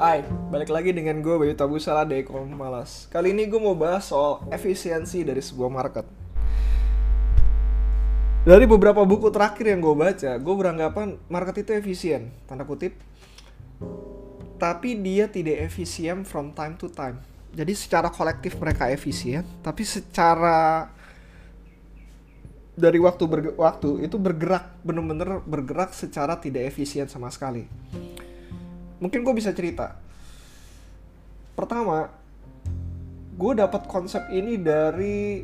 Hai, balik lagi dengan gue Bayu Tabusala dari Ekonomi Malas. Kali ini gue mau bahas soal efisiensi dari sebuah market. Dari beberapa buku terakhir yang gue baca, gue beranggapan market itu efisien, tanda kutip. Tapi dia tidak efisien from time to time. Jadi secara kolektif mereka efisien, tapi secara dari waktu ke waktu itu bergerak bener-bener bergerak secara tidak efisien sama sekali mungkin gue bisa cerita. Pertama gue dapat konsep ini dari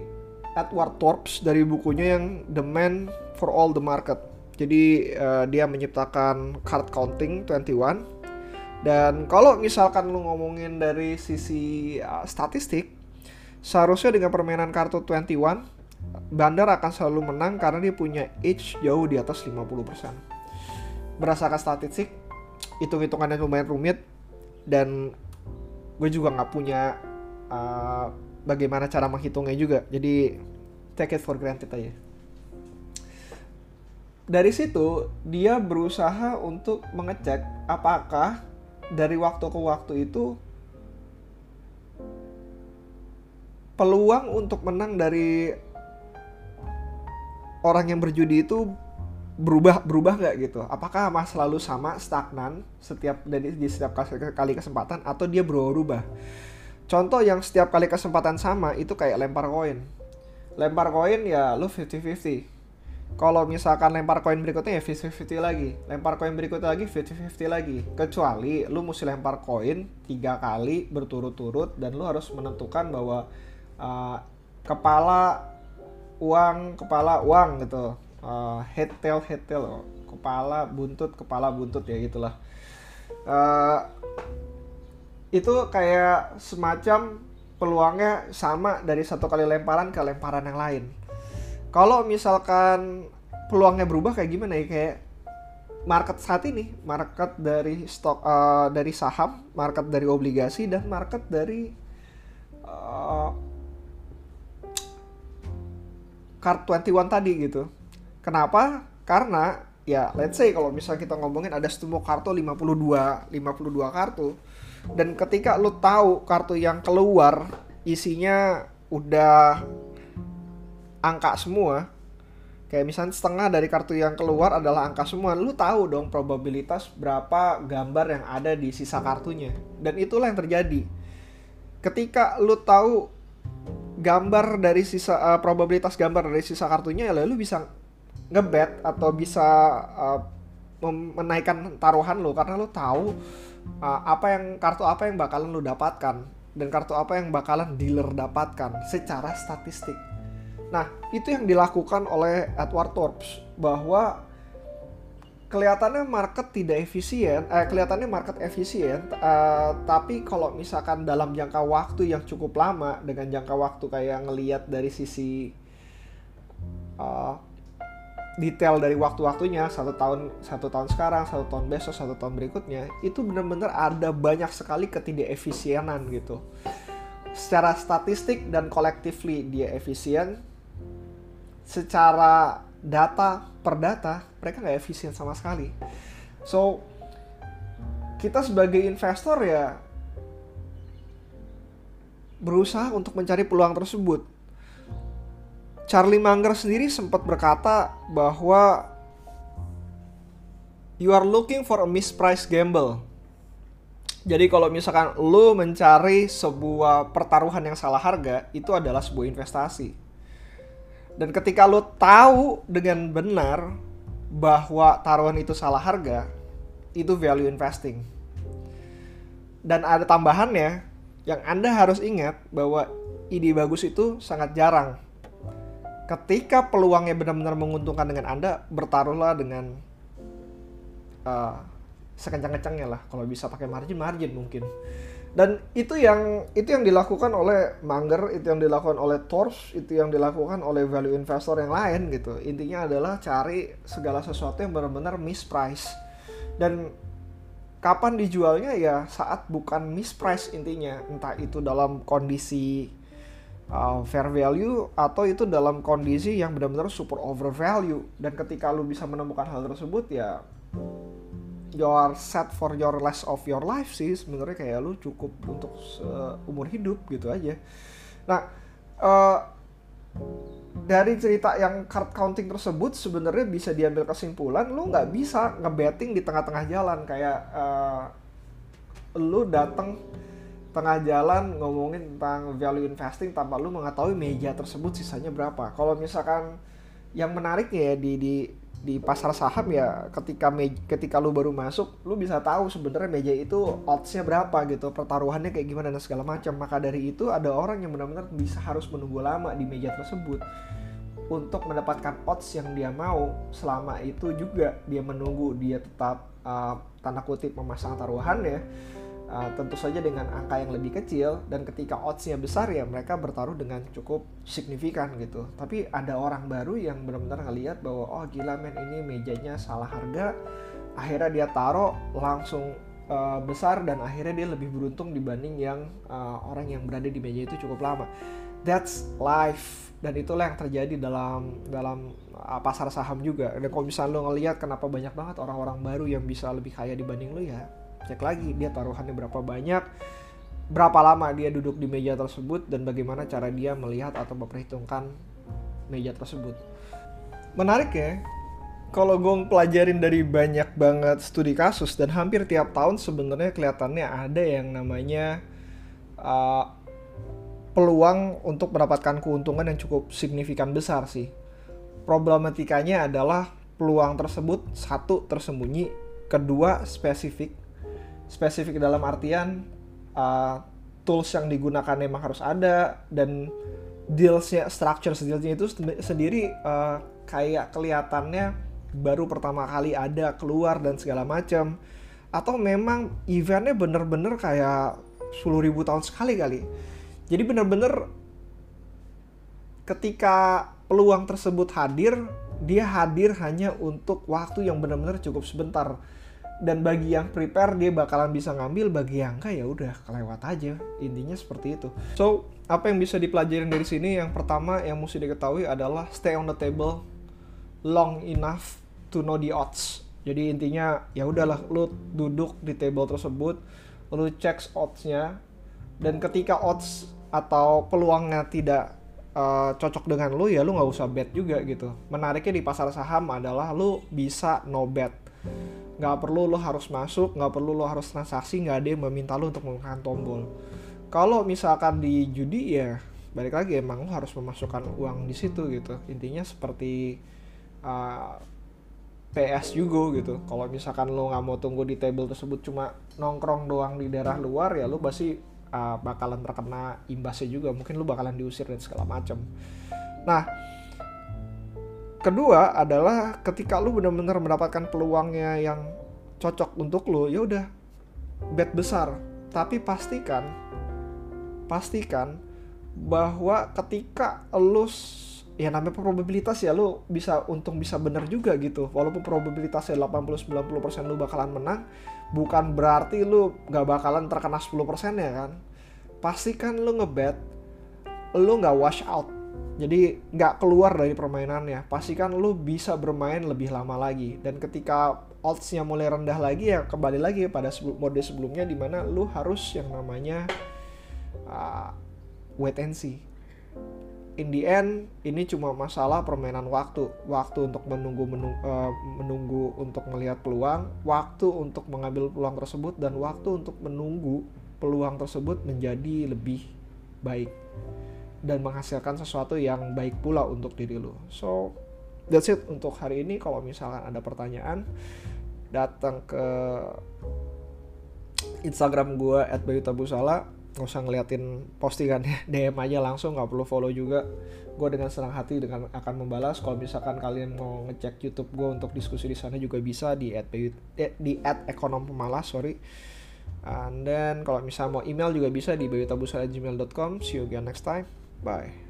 Edward Thorps dari bukunya yang The Man for All the Market. Jadi uh, dia menyiptakan card counting 21 dan kalau misalkan lu ngomongin dari sisi uh, statistik seharusnya dengan permainan kartu 21 Bandar akan selalu menang karena dia punya edge jauh di atas 50%. Berdasarkan statistik, hitung-hitungannya lumayan rumit dan gue juga nggak punya uh, bagaimana cara menghitungnya juga. Jadi take it for granted aja. Dari situ dia berusaha untuk mengecek apakah dari waktu ke waktu itu peluang untuk menang dari orang yang berjudi itu berubah berubah nggak gitu? Apakah mas selalu sama stagnan setiap dari di setiap kali kesempatan atau dia berubah? Contoh yang setiap kali kesempatan sama itu kayak lempar koin. Lempar koin ya lu 50-50. Kalau misalkan lempar koin berikutnya ya 50-50 lagi. Lempar koin berikutnya lagi 50-50 lagi. Kecuali lu mesti lempar koin tiga kali berturut-turut dan lu harus menentukan bahwa uh, kepala uang kepala uang gitu uh, head tail head tail kepala buntut kepala buntut ya gitulah. Uh, itu kayak semacam peluangnya sama dari satu kali lemparan ke lemparan yang lain. Kalau misalkan peluangnya berubah kayak gimana ya? Kayak market saat ini market dari stok uh, dari saham market dari obligasi dan market dari uh, card 21 tadi gitu Kenapa? Karena ya let's say kalau misal kita ngomongin ada semua kartu 52 52 kartu dan ketika lu tahu kartu yang keluar isinya udah angka semua kayak misalnya setengah dari kartu yang keluar adalah angka semua lu tahu dong probabilitas berapa gambar yang ada di sisa kartunya dan itulah yang terjadi ketika lu tahu gambar dari sisa uh, probabilitas gambar dari sisa kartunya ya lu bisa ngebet atau bisa uh, menaikkan taruhan lo karena lo tahu uh, apa yang kartu apa yang bakalan lo dapatkan dan kartu apa yang bakalan dealer dapatkan secara statistik. Nah, itu yang dilakukan oleh Edward Thorps bahwa kelihatannya market tidak efisien, eh, kelihatannya market efisien, uh, tapi kalau misalkan dalam jangka waktu yang cukup lama dengan jangka waktu kayak ngelihat dari sisi uh, detail dari waktu-waktunya satu tahun satu tahun sekarang satu tahun besok satu tahun berikutnya itu benar-benar ada banyak sekali ketidakefisienan gitu. Secara statistik dan collectively dia efisien secara data per data mereka nggak efisien sama sekali. So kita sebagai investor ya berusaha untuk mencari peluang tersebut Charlie Munger sendiri sempat berkata bahwa you are looking for a mispriced gamble. Jadi kalau misalkan lo mencari sebuah pertaruhan yang salah harga, itu adalah sebuah investasi. Dan ketika lo tahu dengan benar bahwa taruhan itu salah harga, itu value investing. Dan ada tambahannya, yang Anda harus ingat bahwa ide bagus itu sangat jarang ketika peluangnya benar-benar menguntungkan dengan Anda, bertaruhlah dengan uh, sekencang-kencangnya lah. Kalau bisa pakai margin, margin mungkin. Dan itu yang itu yang dilakukan oleh Manger, itu yang dilakukan oleh Tors, itu yang dilakukan oleh value investor yang lain gitu. Intinya adalah cari segala sesuatu yang benar-benar misprice. Dan kapan dijualnya ya saat bukan misprice intinya, entah itu dalam kondisi uh, fair value atau itu dalam kondisi yang benar-benar super over value. Dan ketika lu bisa menemukan hal tersebut ya your set for your rest of your life sih. Sebenarnya kayak lu cukup untuk umur hidup gitu aja. Nah uh, dari cerita yang card counting tersebut sebenarnya bisa diambil kesimpulan lu nggak bisa ngebetting di tengah-tengah jalan. Kayak uh, lu datang tengah jalan ngomongin tentang value investing tanpa lu mengetahui meja tersebut sisanya berapa. Kalau misalkan yang menariknya ya di di di pasar saham ya ketika me, ketika lu baru masuk lu bisa tahu sebenarnya meja itu oddsnya berapa gitu pertaruhannya kayak gimana dan segala macam. Maka dari itu ada orang yang benar-benar bisa harus menunggu lama di meja tersebut untuk mendapatkan odds yang dia mau. Selama itu juga dia menunggu dia tetap uh, tanda kutip memasang taruhannya uh, tentu saja dengan angka yang lebih kecil dan ketika oddsnya besar ya mereka bertaruh dengan cukup signifikan gitu. Tapi ada orang baru yang benar-benar ngelihat bahwa oh gila men ini mejanya salah harga. Akhirnya dia taruh langsung uh, besar dan akhirnya dia lebih beruntung dibanding yang uh, orang yang berada di meja itu cukup lama. That's life. Dan itulah yang terjadi dalam dalam uh, pasar saham juga. Dan kalau misalnya lo ngelihat kenapa banyak banget orang-orang baru yang bisa lebih kaya dibanding lo ya cek lagi dia taruhannya berapa banyak berapa lama dia duduk di meja tersebut dan bagaimana cara dia melihat atau memperhitungkan meja tersebut menarik ya kalau gue pelajarin dari banyak banget studi kasus dan hampir tiap tahun sebenarnya kelihatannya ada yang namanya uh, peluang untuk mendapatkan keuntungan yang cukup signifikan besar sih. Problematikanya adalah peluang tersebut satu tersembunyi, kedua spesifik, spesifik dalam artian uh, tools yang digunakan memang harus ada dan dealsnya structure dealsnya itu sendiri uh, kayak kelihatannya baru pertama kali ada keluar dan segala macam atau memang eventnya bener-bener kayak 10.000 tahun sekali kali. Jadi bener-bener ketika peluang tersebut hadir dia hadir hanya untuk waktu yang benar-benar cukup sebentar dan bagi yang prepare dia bakalan bisa ngambil. Bagi yang enggak ya udah kelewat aja. Intinya seperti itu. So apa yang bisa dipelajarin dari sini? Yang pertama yang mesti diketahui adalah stay on the table long enough to know the odds. Jadi intinya ya udahlah lu duduk di table tersebut lu cek oddsnya dan ketika odds atau peluangnya tidak uh, cocok dengan lu ya lu nggak usah bet juga gitu. Menariknya di pasar saham adalah lu bisa no bet nggak perlu lo harus masuk nggak perlu lo harus transaksi nggak ada yang meminta lo untuk menekan tombol. Kalau misalkan di judi ya balik lagi emang lo harus memasukkan uang di situ gitu. Intinya seperti uh, PS juga gitu. Kalau misalkan lo nggak mau tunggu di table tersebut cuma nongkrong doang di daerah luar ya lo pasti uh, bakalan terkena imbasnya juga. Mungkin lo bakalan diusir dan segala macam nah kedua adalah ketika lu benar-benar mendapatkan peluangnya yang cocok untuk lu ya udah bet besar. Tapi pastikan pastikan bahwa ketika lu ya namanya probabilitas ya lu bisa untung bisa bener juga gitu. Walaupun probabilitasnya 80-90% lu bakalan menang bukan berarti lu gak bakalan terkena 10% ya kan? Pastikan lu ngebet lu gak wash out jadi nggak keluar dari permainannya. Pastikan lu bisa bermain lebih lama lagi. Dan ketika oddsnya mulai rendah lagi ya kembali lagi pada mode sebelumnya di mana lu harus yang namanya uh, wait and see. In the end ini cuma masalah permainan waktu. Waktu untuk menunggu menunggu, uh, menunggu untuk melihat peluang waktu untuk mengambil peluang tersebut dan waktu untuk menunggu peluang tersebut menjadi lebih baik dan menghasilkan sesuatu yang baik pula untuk diri lo. So that's it untuk hari ini. Kalau misalkan ada pertanyaan, datang ke Instagram gue @bayutabusala nggak usah ngeliatin postingannya DM aja langsung nggak perlu follow juga. Gue dengan senang hati dengan akan membalas. Kalau misalkan kalian mau ngecek YouTube gue untuk diskusi di sana juga bisa di at eh, di at ekonom pemalas sorry. And then kalau misalnya mau email juga bisa di bayutabusala@gmail.com see you again next time Bye.